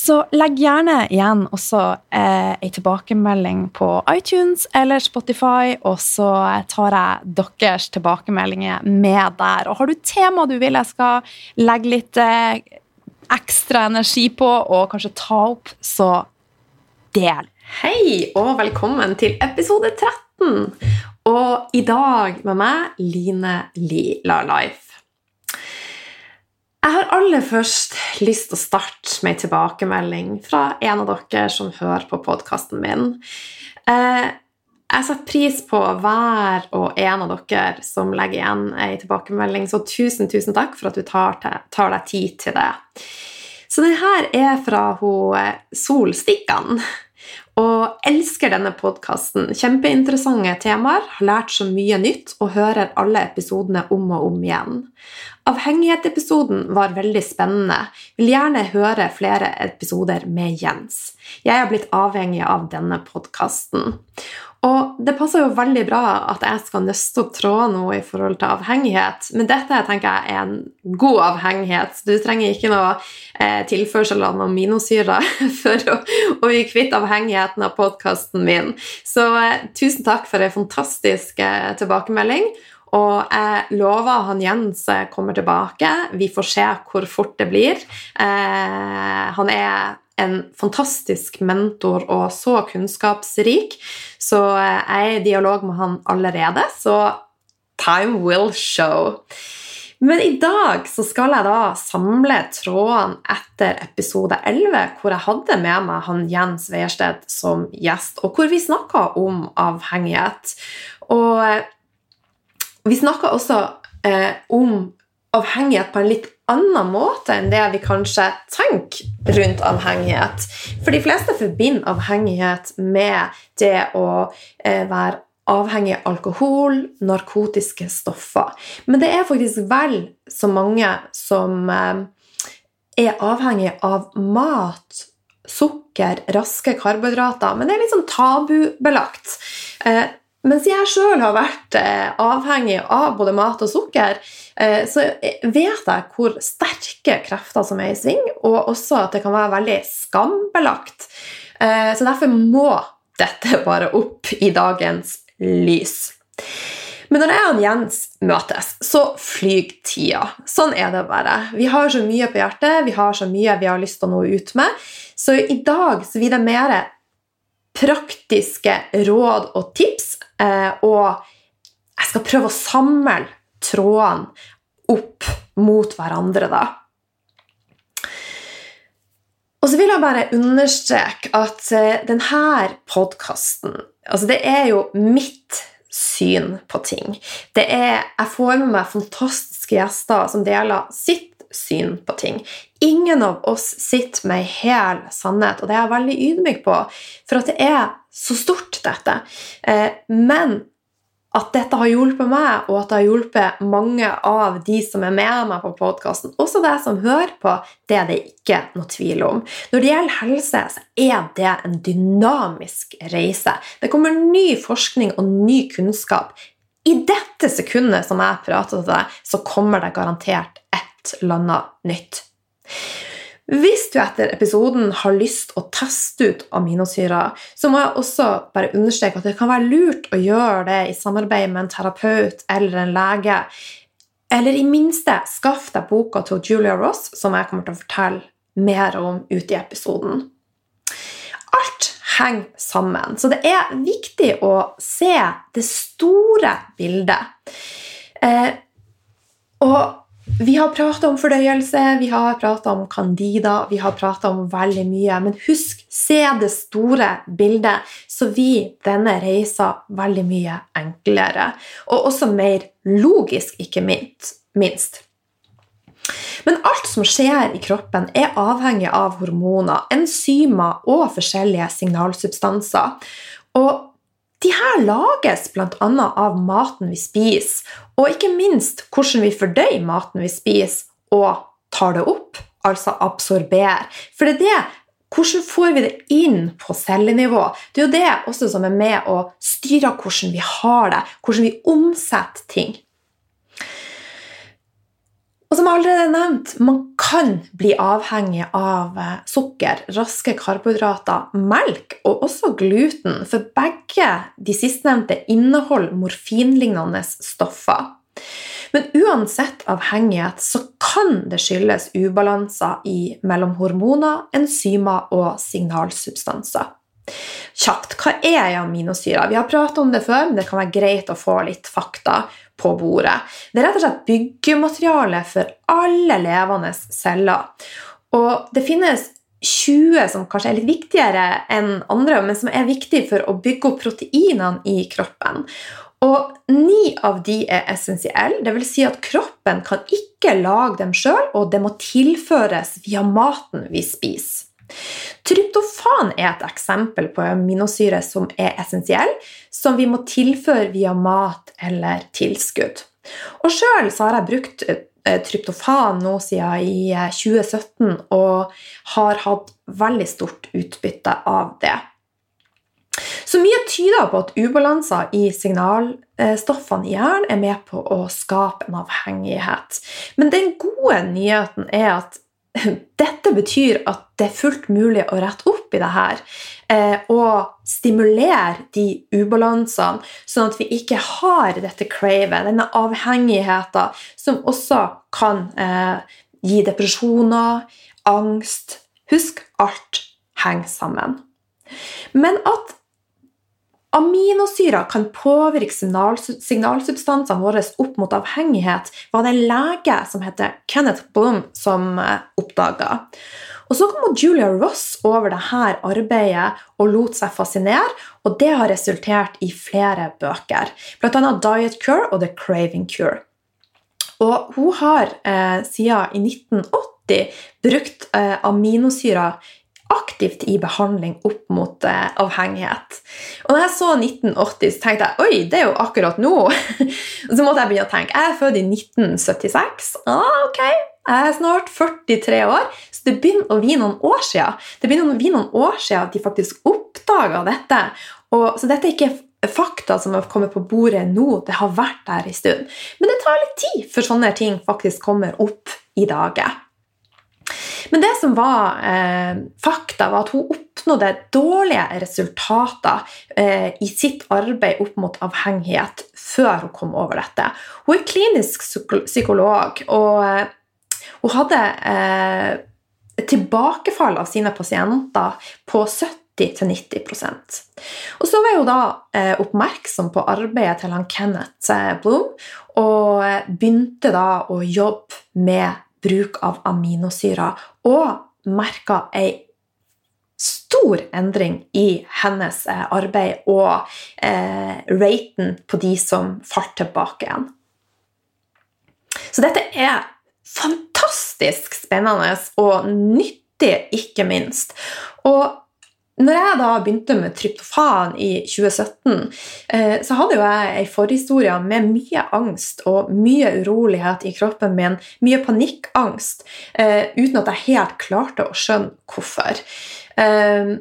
Så legg gjerne igjen også eh, ei tilbakemelding på iTunes eller Spotify, og så tar jeg deres tilbakemeldinger med der. Og har du tema du vil jeg skal legge litt eh, ekstra energi på, og kanskje ta opp, så del. Hei, og velkommen til episode 13. Og i dag med meg, Line Lila Life. Jeg har aller først lyst til å starte med en tilbakemelding fra en av dere som hører på podkasten min. Eh, jeg setter pris på hver og en av dere som legger igjen en tilbakemelding, så tusen, tusen takk for at du tar, deg tid til det. Så denne er fra hun eh, Solstikkan. Og elsker denne podkasten. Kjempeinteressante temaer. Har lært så mye nytt og hører alle episodene om og om igjen. Avhengighet-episoden var veldig spennende. Vil gjerne høre flere episoder med Jens. Jeg har blitt avhengig av denne podkasten. Og det passer jo veldig bra at jeg skal nøste opp tråder nå i forhold til avhengighet, men dette tenker jeg er en god avhengighet. Du trenger ikke noe eh, tilførsel av noen aminosyre for å, å bli kvitt avhengigheten av podkasten min. Så eh, tusen takk for en fantastisk eh, tilbakemelding. Og jeg lover han Jens kommer tilbake. Vi får se hvor fort det blir. Eh, han er en fantastisk mentor og så kunnskapsrik. Så jeg er i dialog med han allerede, så time will show. Men i dag så skal jeg da samle trådene etter episode 11, hvor jeg hadde med meg han Jens Weiersted som gjest, og hvor vi snakka om avhengighet. Og vi snakka også eh, om avhengighet på en litt annen måte enn det vi kanskje tenker rundt avhengighet. For de fleste forbinder avhengighet med det å eh, være avhengig av alkohol, narkotiske stoffer. Men det er faktisk vel så mange som eh, er avhengig av mat, sukker, raske karbohydrater. Men det er litt sånn tabubelagt. Eh, mens jeg sjøl har vært eh, avhengig av både mat og sukker, eh, så vet jeg hvor sterke krefter som er i sving, og også at det kan være veldig skambelagt. Eh, så derfor må dette bare opp i dagens lys. Men når jeg og Jens møtes, så flyr tida. Sånn er det bare. Vi har så mye på hjertet, vi har så mye vi har lyst til å nå ut med. Så i dag så blir det mer praktiske råd og tips Eh, og jeg skal prøve å samle trådene opp mot hverandre, da. Og så vil jeg bare understreke at eh, denne podkasten altså Det er jo mitt syn på ting. Er, jeg får med meg fantastiske gjester som deler sitt syn på ting. Ingen av oss sitter med ei hel sannhet, og det er jeg veldig ydmyk på. For at det er så stort, dette. Eh, men at dette har hjulpet meg, og at det har hjulpet mange av de som er med meg på podkasten. Også deg som hører på. Det er det ikke noe tvil om. Når det gjelder helse, så er det en dynamisk reise. Det kommer ny forskning og ny kunnskap. I dette sekundet som jeg prater til deg, så kommer det garantert et eller nytt. Hvis du etter episoden har lyst å teste ut aminosyrer, så må jeg også bare understreke at det kan være lurt å gjøre det i samarbeid med en terapeut eller en lege. Eller i minste skaff deg boka til Julia Ross, som jeg kommer til å fortelle mer om ute i episoden. Alt henger sammen, så det er viktig å se det store bildet. Eh, og vi har prata om fordøyelse, vi har prata om candida, vi har prata om veldig mye. Men husk, se det store bildet, så blir denne reisa veldig mye enklere. Og også mer logisk, ikke minst. Men alt som skjer i kroppen, er avhengig av hormoner, enzymer og forskjellige signalsubstanser. Og de her lages bl.a. av maten vi spiser, og ikke minst hvordan vi fordøyer maten vi spiser, og tar det opp, altså absorberer. For det er det hvordan får vi det inn på cellenivå? Det er jo det også som er med å styre hvordan vi har det, hvordan vi omsetter ting. Og som allerede nevnt, man kan bli avhengig av eh, sukker, raske karbohydrater, melk og også gluten, for begge de sistnevnte inneholder morfinlignende stoffer. Men uansett avhengighet så kan det skyldes ubalanser i mellom hormoner, enzymer og signalsubstanser. Kjapt, hva er aminosyrer? Vi har pratet om det før, men det kan være greit å få litt fakta på bordet. Det er rett og slett byggemateriale for alle levende celler. Og det finnes 20 som kanskje er litt viktigere enn andre, men som er viktige for å bygge opp proteinene i kroppen. Og ni av de er essensielle, dvs. Si at kroppen kan ikke lage dem sjøl, og det må tilføres via maten vi spiser. Tryptofan er et eksempel på aminosyre som er essensiell, som vi må tilføre via mat eller tilskudd. Og Sjøl har jeg brukt eh, tryptofan nå siden i 2017 eh, og har hatt veldig stort utbytte av det. Så mye tyder på at ubalanser i signalstoffene i hjernen er med på å skape en avhengighet. Men den gode nyheten er at dette betyr at det er fullt mulig å rette opp i det her eh, og stimulere de ubalansene, sånn at vi ikke har dette cravet, denne avhengigheten, som også kan eh, gi depresjoner, angst Husk, alt henger sammen. Men at Aminosyrer kan påvirke signalsubstansene våre opp mot avhengighet, var det en lege som heter Kenneth Blum som eh, oppdaga. Og Så kom Julia Ross over dette arbeidet og lot seg fascinere, og det har resultert i flere bøker, bl.a. Diet Cure og The Craving Cure. Og hun har eh, siden i 1980 brukt eh, aminosyrer aktivt i behandling opp mot eh, avhengighet. Og når jeg så 1980, så tenkte jeg oi, det er jo akkurat nå. og så måtte jeg begynne å tenke. Jeg er født i 1976. Ah, ok, jeg er snart 43 år, så det begynner å bli noen år siden. Det begynner å bli noen år siden at de faktisk oppdaga dette. Og, så dette er ikke fakta som har kommet på bordet nå, det har vært der en stund. Men det tar litt tid før sånne ting faktisk kommer opp i dage. Men det som var eh, fakta, var at hun oppnådde dårlige resultater eh, i sitt arbeid opp mot avhengighet før hun kom over dette. Hun er klinisk psykolog, og eh, hun hadde eh, tilbakefall av sine pasienter på 70 90% Og Så var hun da eh, oppmerksom på arbeidet til han Kenneth eh, Bloom, og eh, begynte da å jobbe med bruk av aminosyrer, og merka ei stor endring i hennes eh, arbeid og eh, raten på de som falt tilbake igjen. Så dette er fantastisk spennende og nyttig, ikke minst. Og når jeg da begynte med tryptofan i 2017, eh, så hadde jo jeg ei forhistorie med mye angst og mye urolighet i kroppen min, mye panikkangst, eh, uten at jeg helt klarte å skjønne hvorfor. Eh,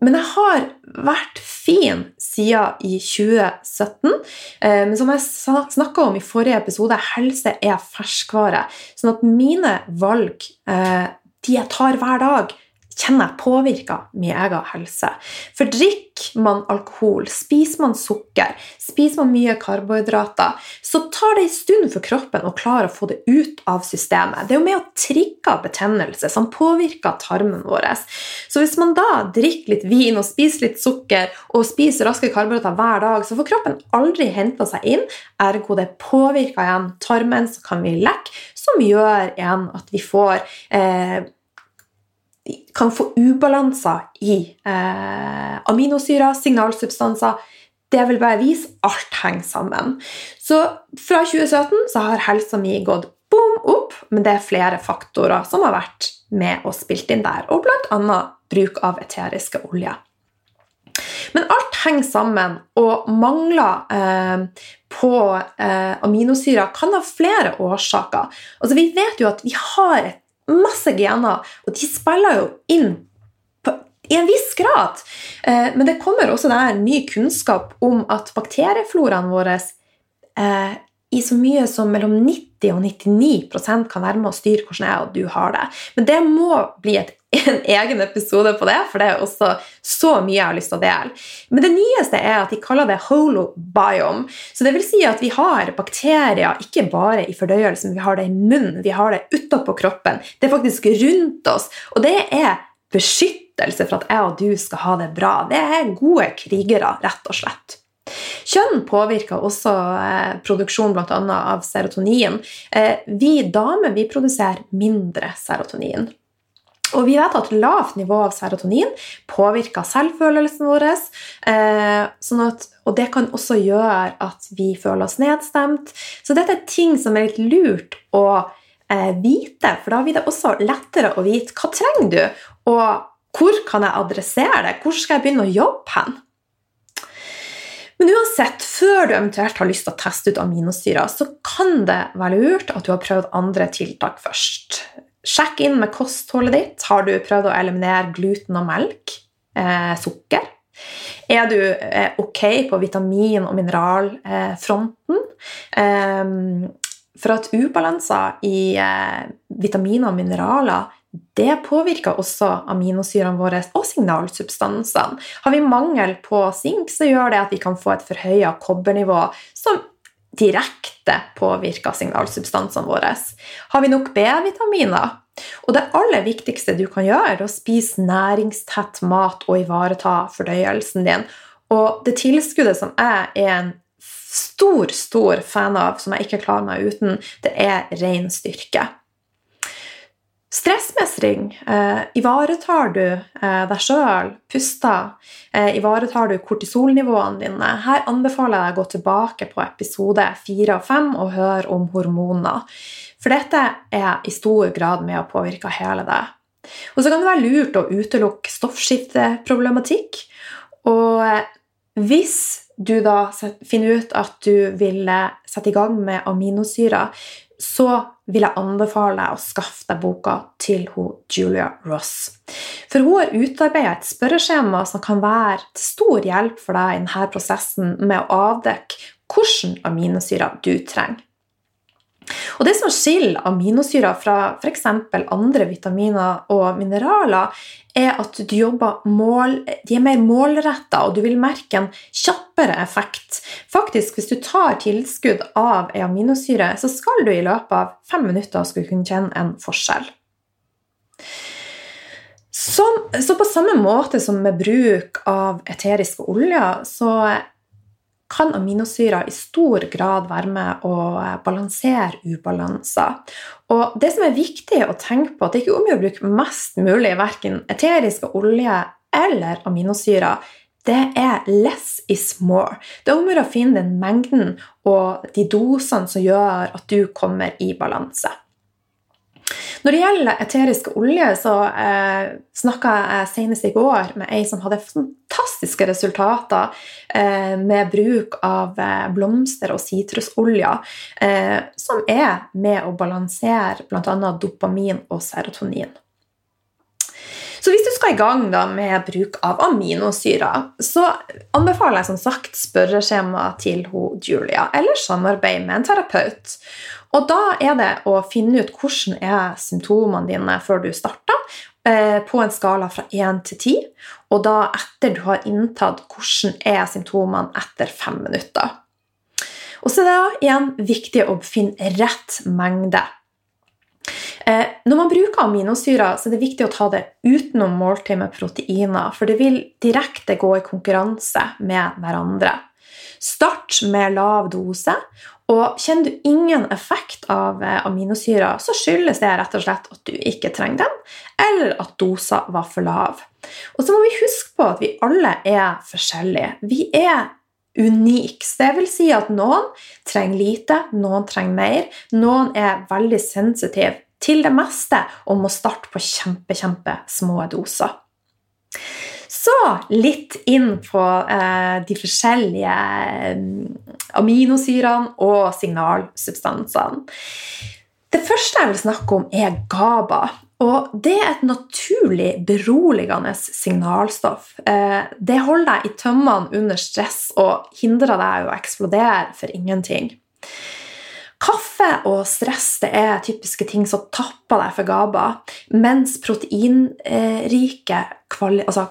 men jeg har vært fin siden i 2017. Men som jeg snakka om i forrige episode, helse er ferskvare. Sånn at mine valg, de jeg tar hver dag, kjenner jeg påvirka min egen helse. For drikker man alkohol, spiser man sukker, spiser man mye karbohydrater, så tar det en stund for kroppen å klare å få det ut av systemet. Det er jo med å trigge betennelse som påvirker tarmen vår. Så hvis man da drikker litt vin og spiser litt sukker og spiser raske karbohydrater hver dag, så får kroppen aldri henta seg inn, ergo det påvirker igjen tarmen, så kan vi lekke, som gjør igjen at vi får eh, kan få ubalanser i eh, aminosyrer, signalsubstanser. Det vil bare vise alt henger sammen. Så fra 2017 så har helsa mi gått boom opp, men det er flere faktorer som har vært med og spilt inn der, og bl.a. bruk av eteriske oljer. Men alt henger sammen, og mangler eh, på eh, aminosyrer kan ha flere årsaker. Altså, vi vet jo at vi har et masse gener, og de spiller jo inn i en viss grad. Eh, men det kommer også der ny kunnskap om at bakteriefloraen vår eh, i så mye som mellom 90 og 99% kan være med å styre hvordan jeg og du har det. Men det må bli et en egen episode på det, for det er også så mye jeg har lyst til å dele. Men det nyeste er at de kaller det holobiome. Så det vil si at vi har bakterier ikke bare i fordøyelsen, vi har det i munnen, vi har det utapå kroppen. Det er faktisk rundt oss. Og det er beskyttelse for at jeg og du skal ha det bra. Det er gode krigere, rett og slett. Kjønn påvirker også eh, produksjon bl.a. av serotonin. Eh, vi damer vi produserer mindre serotonin. Og vi vet at lavt nivå av serotonin påvirker selvfølelsen vår. Eh, sånn at, og det kan også gjøre at vi føler oss nedstemt. Så dette er ting som er litt lurt å eh, vite, for da blir det også lettere å vite hva trenger du, og hvor kan jeg adressere det? Hvor skal jeg begynne å jobbe hen? Men uansett, før du eventuelt har lyst til å teste ut aminosyrer, så kan det være lurt at du har prøvd andre tiltak først. Sjekk inn med kostholdet ditt. Har du prøvd å eliminere gluten og melk? Eh, sukker? Er du eh, ok på vitamin- og mineralfronten? Eh, for at ubalanser i eh, vitaminer og mineraler det påvirker også aminosyrene våre og signalsubstansene. Har vi mangel på sink, så gjør det at vi kan få et forhøya kobbernivå som direkte påvirker signalsubstansene våre. Har vi nok B-vitaminer? Og det aller viktigste du kan gjøre, er å spise næringstett mat og ivareta fordøyelsen din. Og det tilskuddet som jeg er en stor, stor fan av, som jeg ikke klarer meg uten, det er ren styrke. Stressmestring. Eh, ivaretar du eh, deg sjøl? Puster? Eh, ivaretar du kortisolnivåene dine? Her anbefaler jeg deg å gå tilbake på episode 4 og 5 og høre om hormoner. For dette er i stor grad med å påvirke hele deg. Og så kan det være lurt å utelukke stoffskifteproblematikk. Og eh, hvis du da finner ut at du vil sette i gang med aminosyrer, så vil jeg anbefale deg å skaffe deg boka til hun Julia Ross. For hun har utarbeidet et spørreskjema som kan være til stor hjelp for deg i denne prosessen med å avdekke hvilke aminosyrer du trenger. Og Det som skiller aminosyrer fra f.eks. andre vitaminer og mineraler, er at du jobber mål, de er mer målretta, og du vil merke en kjappere effekt. Faktisk, Hvis du tar tilskudd av ei aminosyre, så skal du i løpet av fem minutter skulle kunne kjenne en forskjell. Som, så på samme måte som med bruk av eteriske oljer, så kan aminosyrer i stor grad være med å balansere ubalanser. Og det som er viktig å tenke på, at det ikke er om å bruke mest mulig verken eteriske olje eller aminosyrer. Det er less is more. Det er om å finne den mengden og de dosene som gjør at du kommer i balanse. Når det gjelder eteriske oljer, så eh, snakka jeg senest i går med ei som hadde fantastiske resultater eh, med bruk av eh, blomster og sitrusoljer, eh, som er med å balansere bl.a. dopamin og serotonin. Så hvis du skal i gang da, med bruk av aminosyrer, så anbefaler jeg som sagt spørreskjema til Julia, eller samarbeid med en terapeut. Og da er det å finne ut hvordan er symptomene dine før du starter, eh, på en skala fra 1 til 10. Og da etter du har inntatt hvordan er symptomene etter 5 minutter. Og så er det igjen viktig å finne rett mengde. Eh, når man bruker aminosyrer, så er det viktig å ta det utenom måltid med proteiner, for det vil direkte gå i konkurranse med hverandre. Start med lav dose, og kjenner du ingen effekt av eh, aminosyrer, så skyldes det rett og slett at du ikke trenger den, eller at dosa var for lav. Og så må vi huske på at vi alle er forskjellige. Vi er unike. Det vil si at noen trenger lite, noen trenger mer. Noen er veldig sensitive til det meste og må starte på kjempe, kjempe små doser. Så litt inn på eh, de forskjellige eh, aminosyrene og signalsubstansene. Det første jeg vil snakke om, er GABA. Og det er et naturlig beroligende signalstoff. Eh, det holder deg i tømmene under stress og hindrer deg å eksplodere for ingenting. Kaffe og stress det er typiske ting som tapper deg for GABA, mens proteinrike altså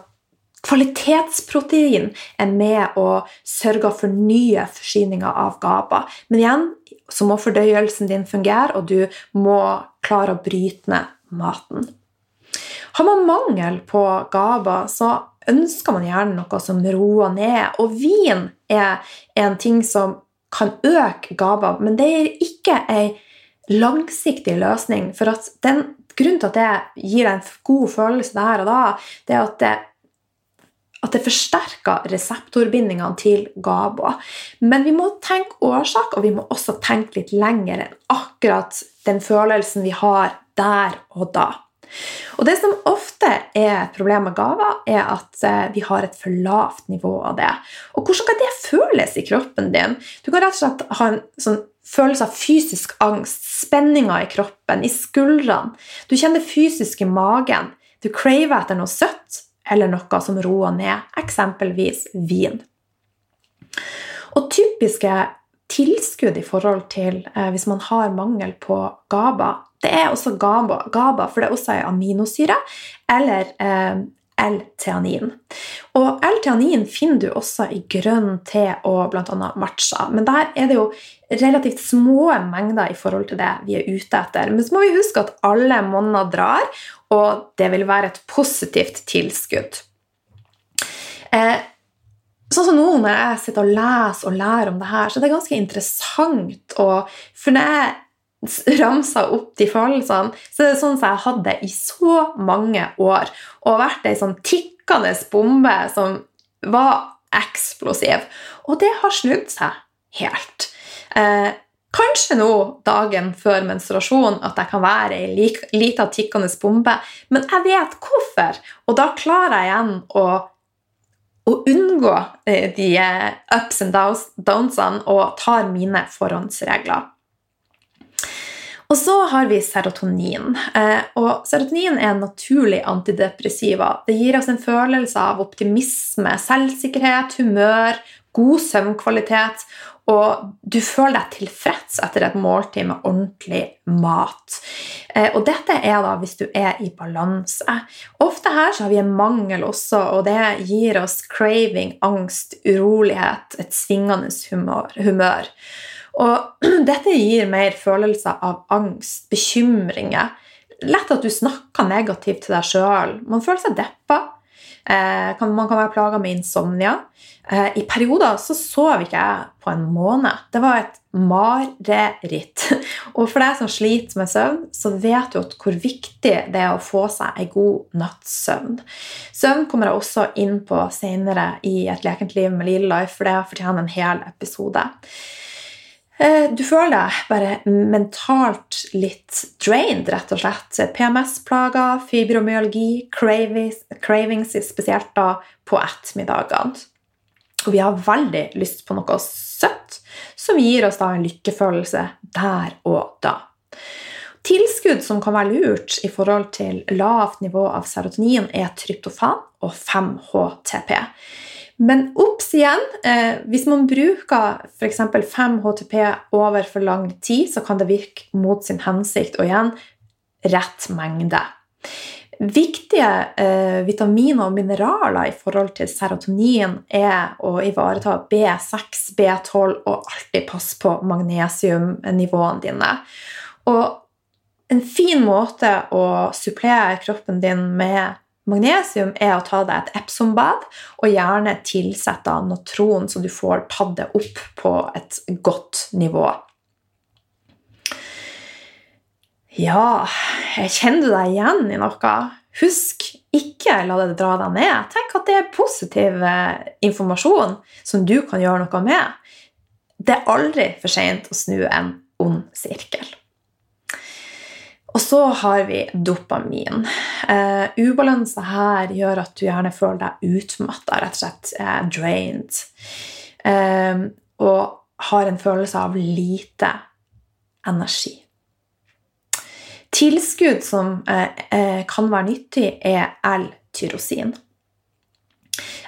kvalitetsprotein er med og sørger for nye forsyninger av GABA. Men igjen så må fordøyelsen din fungere, og du må klare å bryte ned maten. Har man mangel på GABA, så ønsker man gjerne noe som roer ned. Og vin er en ting som kan øke GABA, men det er ikke ei langsiktig løsning. For den grunnen til at det gir deg en god følelse der og da, det er at det, at det forsterker reseptorbindingene til GABA. Men vi må tenke årsak, og vi må også tenke litt lenger enn akkurat den følelsen vi har der og da. Og Det som ofte er problemet med GABA, er at eh, vi har et for lavt nivå av det. Og Hvordan kan det føles i kroppen din? Du kan rett og slett ha en sånn følelse av fysisk angst, spenninger i kroppen, i skuldrene. Du kjenner fysisk i magen. Du craver etter noe søtt eller noe som roer ned, eksempelvis vin. Og typiske tilskudd i forhold til eh, hvis man har mangel på GABA, det er også GABA, GABA for det er også en aminosyre, eller eh, L-teanin. Og L-teanin finner du også i grønn te og bl.a. matcha. Men der er det jo relativt små mengder i forhold til det vi er ute etter. Men så må vi huske at alle monner drar, og det vil være et positivt tilskudd. Eh, Sånn som nå når jeg sitter og leser og lærer om det her, så det er ganske interessant. Og for når jeg ramser opp de følelsene, så er det sånn som jeg hadde i så mange år. Og vært ei sånn tikkende bombe som var eksplosiv. Og det har snudd seg helt. Eh, Kanskje nå, dagen før menstruasjon, at jeg kan være ei lita tikkende bombe, men jeg vet hvorfor, og da klarer jeg igjen å å unngå eh, de eh, ups and downsene og tar mine forhåndsregler. Og så har vi serotonin. Eh, og serotonin er en naturlig antidepressiva. Det gir oss en følelse av optimisme, selvsikkerhet, humør, god søvnkvalitet og du føler deg tilfreds etter et måltid med ordentlig mat. Eh, og dette er da hvis du er i balanse. Ofte her så har vi en mangel også, og det gir oss craving, angst, urolighet, et svingende humør. Og dette gir mer følelser av angst, bekymringer. Lett at du snakker negativt til deg sjøl. Man føler seg deppa. Eh, man kan være plaga med insomnia. Eh, I perioder så sov ikke jeg på en måned. Det var et mareritt. Og for deg som sliter med søvn, så vet du hvor viktig det er å få seg en god natts søvn. Søvn kommer jeg også inn på senere i Et lekent liv med Lille Life, for det fortjener en hel episode. Eh, du føler deg bare mentalt litt drained, rett og slett. PMS-plager, fibromyalgi, cravings, cravings spesielt da på ettermiddagene. Og vi har veldig lyst på noe søtt som gir oss da en lykkefølelse der og da. Tilskudd som kan være lurt i forhold til lavt nivå av serotonin, er tryptofan og 5-HTP. Men obs igjen, eh, hvis man bruker f.eks. 5-HTP over for lang tid, så kan det virke mot sin hensikt, og igjen rett mengde. Viktige eh, vitaminer og mineraler i forhold til serotonin er å ivareta B6, B12 og alltid passe på magnesiumnivåene dine. Og en fin måte å supplere kroppen din med magnesium er å ta deg et Epsom-bad, og gjerne tilsette natron, så du får tatt det opp på et godt nivå. Ja, kjenner du deg igjen i noe? Husk, ikke la det dra deg ned. Tenk at det er positiv eh, informasjon som du kan gjøre noe med. Det er aldri for seint å snu en ond sirkel. Og så har vi dopamin. Uh, ubalanse her gjør at du gjerne føler deg utmatta, rett og slett uh, drained. Uh, og har en følelse av lite energi. Tilskudd som kan være nyttig, er L-tyrosin.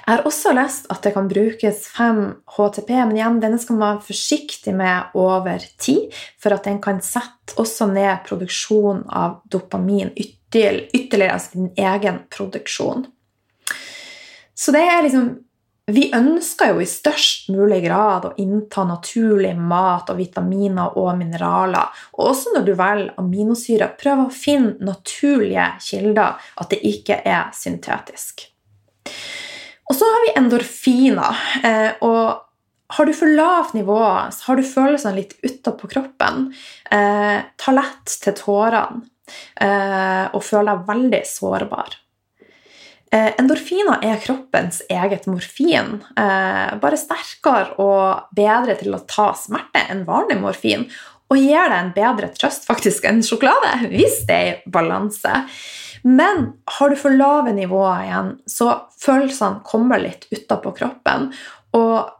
Jeg har også lest at det kan brukes 5 HTP, men igjen, denne skal man være forsiktig med over tid, for at den kan sette også ned produksjonen av dopamin ytterligere, altså din egen produksjon. Så det er liksom Vi ønsker jo i størst mulig grad å innta naturlig mat og vitaminer og mineraler. Og også når du velger aminosyre, prøv å finne naturlige kilder, at det ikke er syntetisk. Og så har vi endorfiner. Eh, og har du for lavt nivå, har du følelsene litt utapå kroppen. Eh, ta lett til tårene eh, og føl deg veldig sårbar. Endorfiner er kroppens eget morfin. Bare sterkere og bedre til å ta smerte enn vanlig morfin. Og gir deg en bedre trøst faktisk enn sjokolade, hvis det er i balanse. Men har du for lave nivåer igjen, så følelsene kommer litt utapå kroppen. Og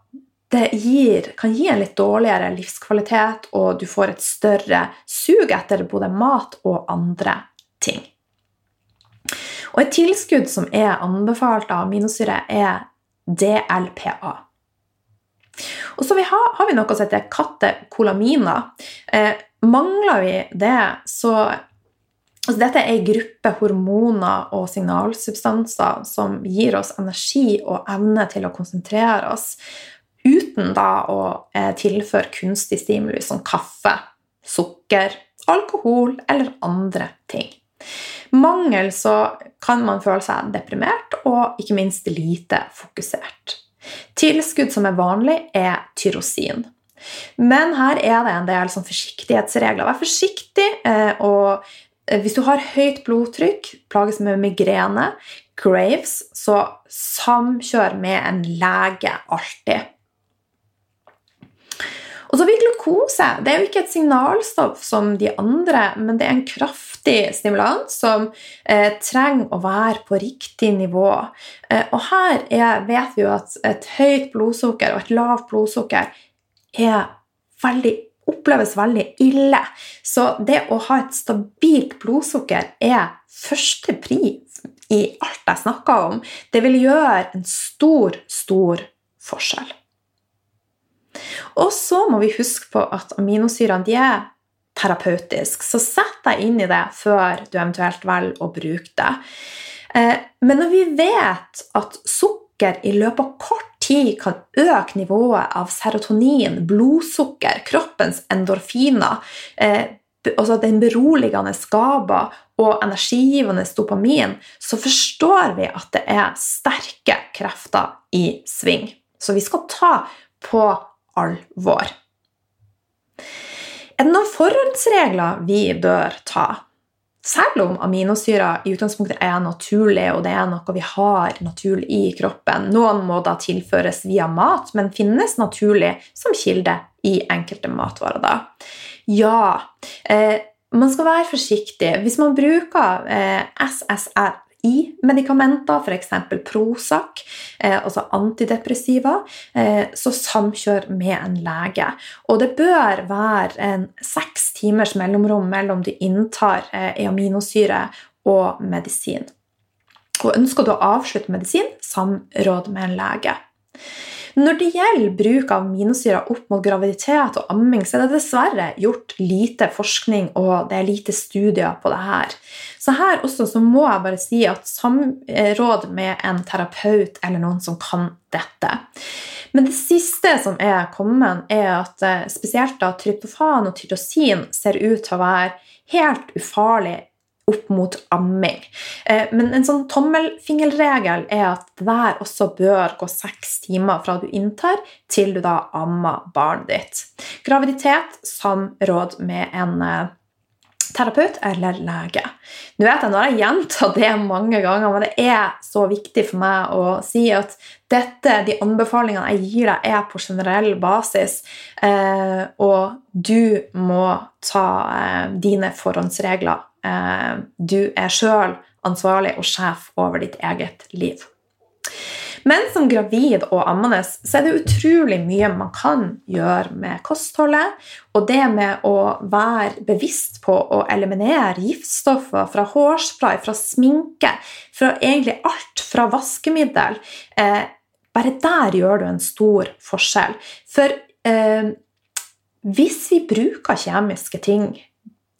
det gir, kan gi en litt dårligere livskvalitet, og du får et større sug etter både mat og andre ting. Og et tilskudd som er anbefalt av aminosyre, er DLPA. Og så har vi noe som heter katekolaminer. Eh, mangler vi det, så Altså, dette er en gruppe hormoner og signalsubstanser som gir oss energi og evne til å konsentrere oss, uten da å eh, tilføre kunstig stimuli som kaffe, sukker, alkohol eller andre ting. Mangel så kan man føle seg deprimert og ikke minst lite fokusert. Tilskudd som er vanlig, er tyrosin. Men her er det en del sånn forsiktighetsregler. Vær forsiktig eh, og hvis du har høyt blodtrykk, plages med migrene, Graves, så samkjør med en lege alltid. Og så har vi glukose. Det er jo ikke et signalstoff som de andre, men det er en kraftig stimulant som eh, trenger å være på riktig nivå. Eh, og her er, vet vi jo at et høyt blodsukker og et lavt blodsukker er veldig oppleves veldig ille. Så det å ha et stabilt blodsukker er første pri i alt jeg snakker om. Det vil gjøre en stor, stor forskjell. Og så må vi huske på at aminosyrene er terapeutisk, så sett deg inn i det før du eventuelt velger å bruke det. Eh, men når vi vet at sukker i løpet av kort tid kan øke nivået av serotonin, blodsukker, kroppens endorfiner, eh, altså den beroligende GABA og energigivende dopamin, så forstår vi at det er sterke krefter i sving. Så vi skal ta på alvor. Er det noen forholdsregler vi bør ta? Selv om aminosyrer i utgangspunktet er naturlig, og det er noe vi har naturlig i kroppen. Noen må da tilføres via mat, men finnes naturlig som kilde i enkelte matvarer. da. Ja, eh, man skal være forsiktig. Hvis man bruker eh, SSR i medikamenter, f.eks. Prozac, eh, altså antidepressiva, eh, så samkjør med en lege. Og det bør være en seks timers mellomrom mellom du inntar eh, aminosyre og medisin. Og ønsker du å avslutte medisin, samråd med en lege. Når det gjelder bruk av aminosyrer opp mot graviditet og amming, så er det dessverre gjort lite forskning og det er lite studier på det her. Så her også så må jeg bare si at samråd med en terapeut eller noen som kan dette. Men det siste som er kommet, er at eh, spesielt da tryptofan og tyrosin ser ut til å være helt ufarlig opp mot amming. Eh, men en sånn tommelfingerregel er at der også bør gå seks timer fra du inntar, til du da ammer barnet ditt. Graviditet samråd med en eh, terapeut eller lege. Nå vet jeg, nå har jeg gjentatt det mange ganger, men det er så viktig for meg å si at dette, de anbefalingene jeg gir deg, er på generell basis, eh, og du må ta dine forhåndsregler Eh, du er sjøl ansvarlig og sjef over ditt eget liv. Men som gravid og ammende så er det utrolig mye man kan gjøre med kostholdet. Og det med å være bevisst på å eliminere giftstoffer fra hårspray, fra sminke, fra egentlig alt fra vaskemiddel eh, Bare der gjør du en stor forskjell. For eh, hvis vi bruker kjemiske ting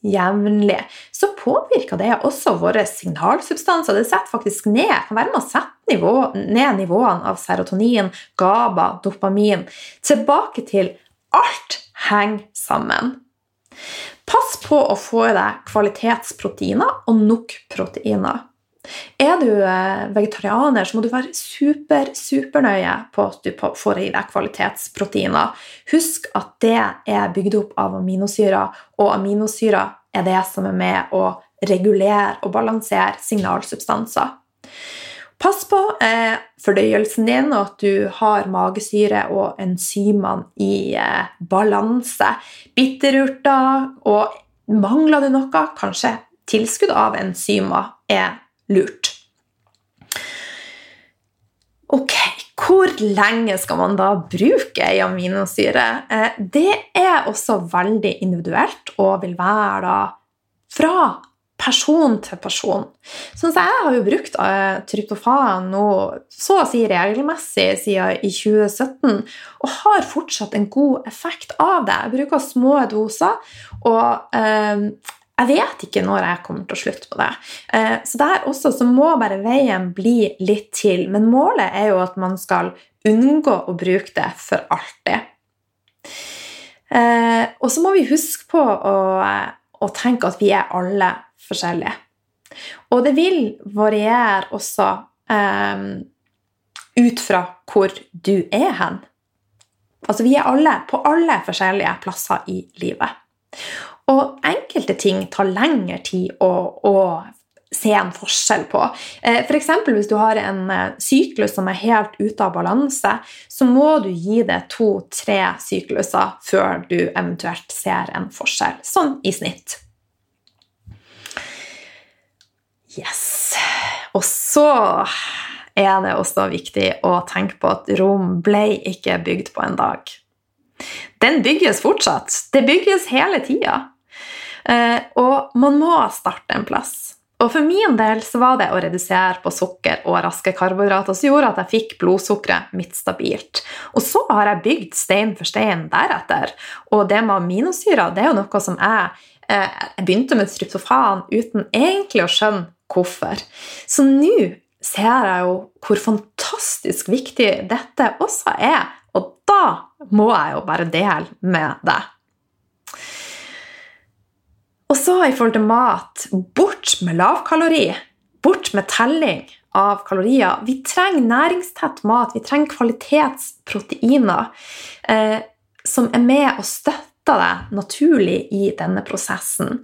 jevnlig, så påvirker det også våre signalsubstanser. Det setter faktisk ned, kan være med å sette nivå, ned nivåene av serotonin, GABA, dopamin. Tilbake til alt henger sammen. Pass på å få i deg kvalitetsproteiner og nok proteiner. Er du eh, vegetarianer, så må du være super, supernøye på at du får i deg kvalitetsproteiner. Husk at det er bygd opp av aminosyrer, og aminosyrer er det som er med å regulere og balansere signalsubstanser. Pass på eh, fordøyelsen din, og at du har magesyre og enzymene i eh, balanse. Bitterurter og mangler du noe, kanskje tilskudd av enzymer er lurt. Ok, hvor lenge skal man da bruke ei aminosyre? Eh, det er også veldig individuelt og vil være da fra person til person. Sånn jeg har jo brukt uh, tryptofan nå så å si regelmessig siden i 2017, og har fortsatt en god effekt av det. Jeg bruker små doser, og uh, jeg vet ikke når jeg kommer til å slutte på det. Eh, så der også så må bare veien bli litt til. Men målet er jo at man skal unngå å bruke det for alltid. Eh, og så må vi huske på å, å tenke at vi er alle forskjellige. Og det vil variere også um, ut fra hvor du er hen. Altså, vi er alle på alle forskjellige plasser i livet. Og enkelte ting tar lengre tid å, å se en forskjell på. F.eks. For hvis du har en eh, syklus som er helt ute av balanse, så må du gi det to-tre sykluser før du eventuelt ser en forskjell. Sånn i snitt. Yes. Og så er det også viktig å tenke på at Rom ble ikke bygd på en dag. Den bygges fortsatt. Det bygges hele tida. Eh, og man må starte en plass. Og for min del så var det å redusere på sukker og raske karbohydrater som gjorde at jeg fikk blodsukkeret mitt stabilt. Og så har jeg bygd stein for stein deretter. Og det med aminosyrer det er jo noe som jeg eh, Jeg begynte med tryptofan uten egentlig å skjønne hvorfor. Så nå ser jeg jo hvor fantastisk viktig dette også er. Og da må jeg jo bare dele med deg. Og så i forhold til mat bort med lavkalori. Bort med telling av kalorier. Vi trenger næringstett mat. Vi trenger kvalitetsproteiner eh, som er med og støtter deg naturlig i denne prosessen.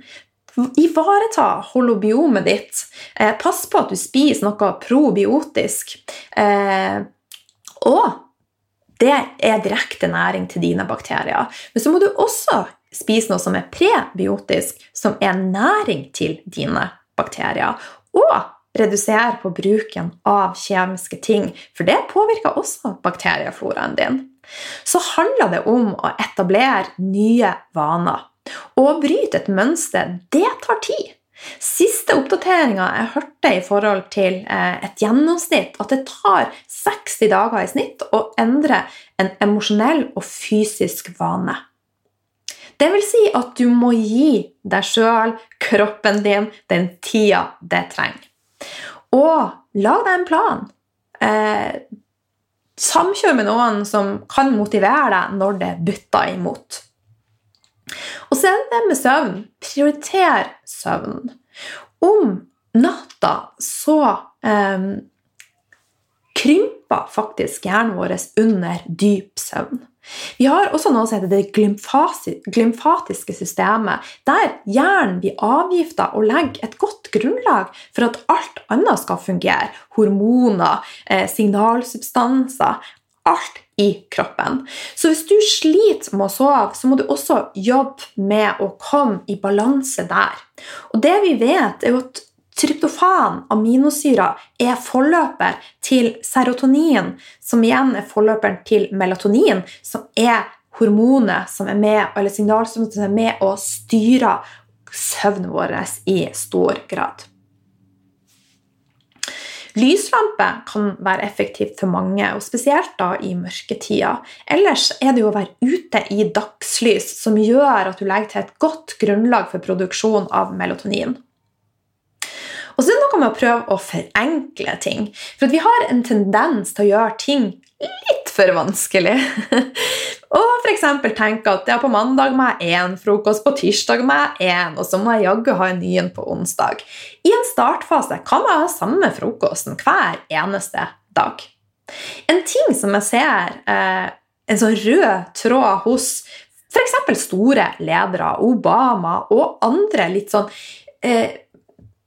Ivareta holobiomet ditt. Eh, pass på at du spiser noe probiotisk. Eh, og det er direkte næring til dine bakterier. Men så må du også spise noe som er prebiotisk, som er næring til dine bakterier. Og redusere på bruken av kjemiske ting, for det påvirker også bakteriefloraen din. Så handler det om å etablere nye vaner. Å bryte et mønster, det tar tid. Siste oppdateringa jeg hørte i forhold til eh, et gjennomsnitt, at det tar 60 dager i snitt å endre en emosjonell og fysisk vane. Det vil si at du må gi deg sjøl, kroppen din, den tida det trenger. Og lag deg en plan. Eh, samkjør med noen som kan motivere deg når det butter imot. Og så er det med søvn. Prioriter søvn. Om natta så eh, krymper faktisk hjernen vår under dyp søvn. Vi har også noe som heter det glymfatiske systemet, der hjernen blir avgifta og legger et godt grunnlag for at alt annet skal fungere. Hormoner, eh, signalsubstanser Alt i kroppen. Så hvis du sliter med å sove, så må du også jobbe med å komme i balanse der. Og det vi vet, er jo at Tryptofan, aminosyra, er forløper til serotonin, som igjen er forløperen til melatonin, som er hormonet som er med, eller signalsystemet som er med og styrer søvnen vår i stor grad. Lyslampe kan være effektivt for mange, og spesielt da i mørketida. Ellers er det jo å være ute i dagslys som gjør at du legger til et godt grunnlag for produksjon av melatonin. Og så er det noe med å prøve å forenkle ting. For vi har en tendens til å gjøre ting litt for vanskelig. og f.eks. tenke at ja, på mandag må jeg én frokost, på tirsdag må jeg én, og så må jeg jaggu ha en ny en på onsdag. I en startfase kan man ha samme frokosten hver eneste dag. En ting som jeg ser eh, en sånn rød tråd hos f.eks. store ledere, Obama og andre litt sånn eh,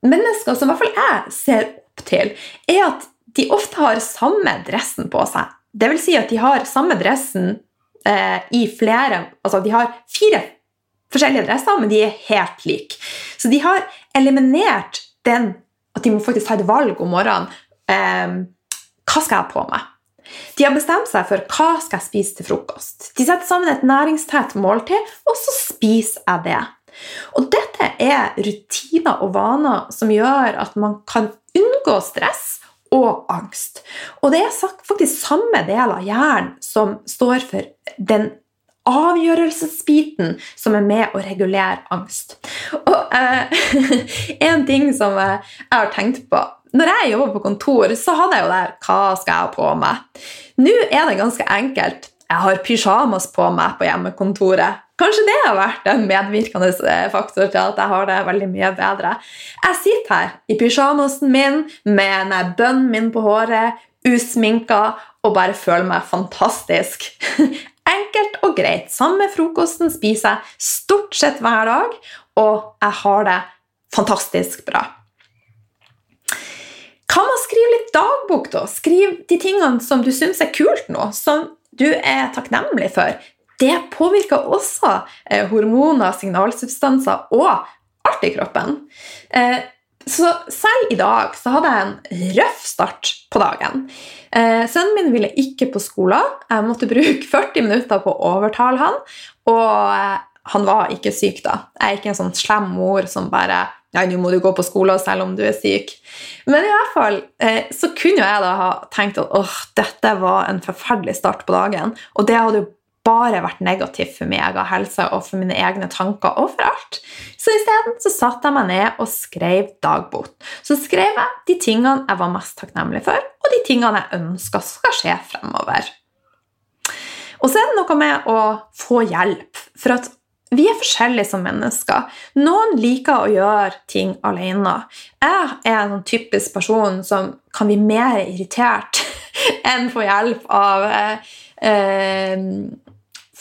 mennesker som i hvert fall jeg ser opp til, er at de ofte har samme dressen på seg. Det vil si at de har samme dressen eh, i flere Altså de har fire forskjellige dresser, men de er helt like. Så de har eliminert den at de må faktisk ta et valg om morgenen. Eh, hva skal jeg ha på meg? De har bestemt seg for hva skal jeg spise til frokost. De setter sammen et næringstett måltid, og så spiser jeg det. Og dette er rutiner og vaner som gjør at man kan unngå stress og angst. Og det er faktisk samme del av hjernen som står for den avgjørelsesbiten som er med å regulere angst. Og eh, En ting som jeg har tenkt på Når jeg jobber på kontor, så hadde jeg jo der Hva skal jeg ha på meg? Nå er det ganske enkelt. Jeg har pysjamas på meg på hjemmekontoret. Kanskje det har vært en medvirkende eh, faktor til at jeg har det veldig mye bedre. Jeg sitter her i pysjamasen min med bønnen min på håret, usminka og bare føler meg fantastisk. Enkelt og greit. Samme frokosten spiser jeg stort sett hver dag, og jeg har det fantastisk bra. Kan man skrive litt dagbok, da? Skriv de tingene som du syns er kult nå, som du er takknemlig for det påvirker også eh, hormoner, signalsubstanser og alt i kroppen. Eh, så selv i dag så hadde jeg en røff start på dagen. Eh, sønnen min ville ikke på skolen. Jeg måtte bruke 40 minutter på å overtale han, og han var ikke syk da. Jeg er ikke en sånn slem mor som bare ja, nå må du gå på skole selv om du er syk. Men i hvert fall så kunne jeg da ha tenkt at åh, dette var en forferdelig start på dagen. Og det hadde jo bare vært negativt for meg og helse og for mine egne tanker og for alt. Så isteden så satte jeg meg ned og skrev dagbot. Så skrev jeg de tingene jeg var mest takknemlig for, og de tingene jeg ønska skal skje fremover. Og så er det noe med å få hjelp. For at vi er forskjellige som mennesker. Noen liker å gjøre ting alene. Jeg er en typisk person som kan bli mer irritert enn få hjelp av eh,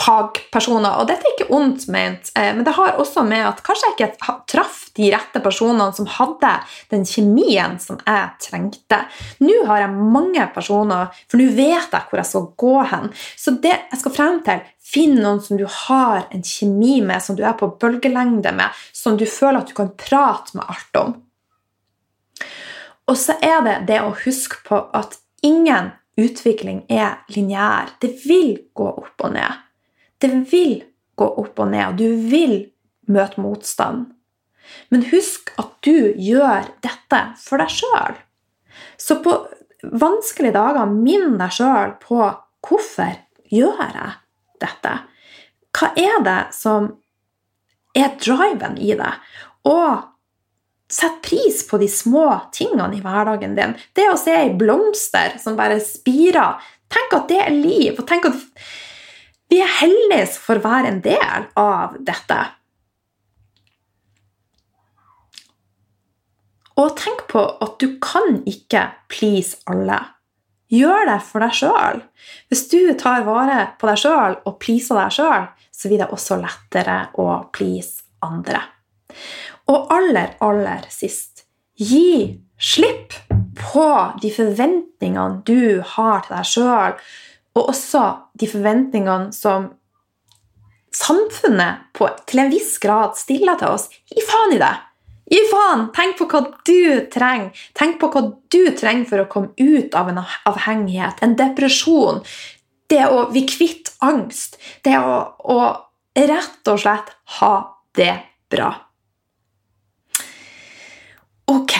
fagpersoner. Og dette er ikke ondt ment, eh, men det har også med at kanskje jeg ikke traff de rette personene som hadde den kjemien som jeg trengte. Nå har jeg mange personer, for nå vet jeg hvor jeg skal gå hen. Så det jeg skal frem til, finn noen som du har en kjemi med, som du er på bølgelengde med, som du føler at du kan prate med alt om. Og så er det det å huske på at ingen utvikling er lineær. Det vil gå opp og ned. Det vil gå opp og ned, og du vil møte motstand. Men husk at du gjør dette for deg sjøl. Så på vanskelige dager, minn deg sjøl på hvorfor gjør jeg dette? Hva er det som er driven i det? Og sett pris på de små tingene i hverdagen din. Det å se ei blomster som bare spirer. Tenk at det er liv. og tenk at vi er heldige som får være en del av dette. Og tenk på at du kan ikke please alle. Gjør det for deg sjøl. Hvis du tar vare på deg sjøl og pleaser deg sjøl, så blir det også lettere å please andre. Og aller, aller sist gi slipp på de forventningene du har til deg sjøl, og også de forventningene som samfunnet på, til en viss grad stiller til oss. Gi faen i det! Gi faen! Tenk på hva du trenger. Tenk på hva du trenger for å komme ut av en avhengighet, en depresjon. Det å bli kvitt angst. Det å, å rett og slett ha det bra. Ok,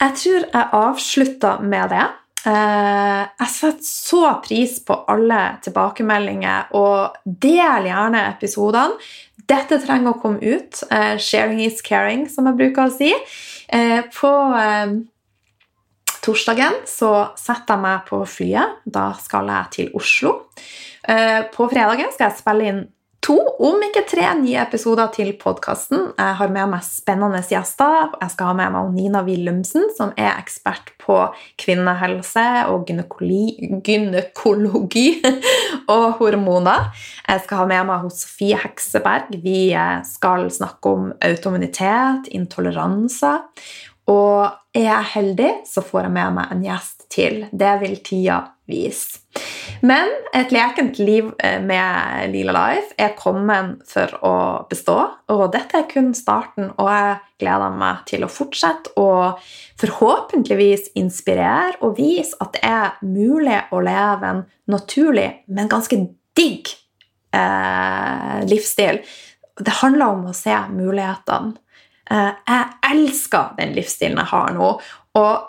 jeg tror jeg avslutter med det. Eh, jeg setter så pris på alle tilbakemeldinger, og del gjerne episodene. Dette trenger å komme ut. Eh, sharing is caring, som jeg bruker å si. Eh, på torsdagen så setter jeg meg på flyet. Da skal jeg til Oslo. På fredagen skal jeg spille inn to, om ikke tre, nye episoder til podkasten. Jeg har med meg spennende gjester. Jeg skal ha med meg Nina Willumsen, som er ekspert på kvinnehelse og gynekologi og hormoner. Jeg skal ha med meg hos Sofie Hekseberg. Vi skal snakke om autoimmunitet, intoleranse. Og er jeg heldig, så får jeg med meg en gjest til. Det vil tida vise. Men et lekent liv eh, med Lila Life er kommet for å bestå. Og dette er kun starten, og jeg gleder meg til å fortsette og forhåpentligvis inspirere og vise at det er mulig å leve en naturlig, men ganske digg eh, livsstil. Det handler om å se mulighetene. Eh, jeg elsker den livsstilen jeg har nå. Og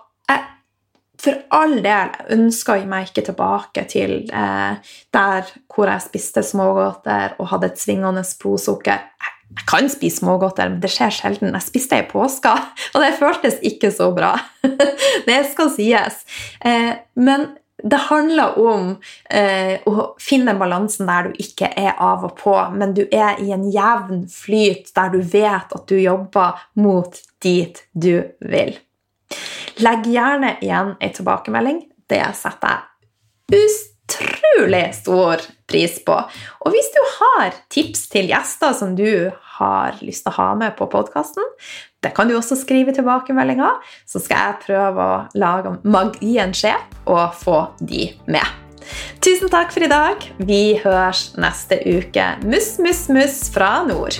for all del ønsker jeg meg ikke tilbake til eh, der hvor jeg spiste smågodter og hadde et svingende blodsukker. Jeg, jeg kan spise smågodter, men det skjer sjelden. Jeg spiste det i påska, og det føltes ikke så bra. det skal sies. Eh, men det handler om eh, å finne balansen der du ikke er av og på, men du er i en jevn flyt der du vet at du jobber mot dit du vil. Legg gjerne igjen en tilbakemelding. Det setter jeg utrolig stor pris på. Og hvis du har tips til gjester som du har lyst til å ha med på podkasten, det kan du også skrive tilbakemeldinger, så skal jeg prøve å lage magien skje og få de med. Tusen takk for i dag. Vi høres neste uke. Mus, mus, mus fra nord.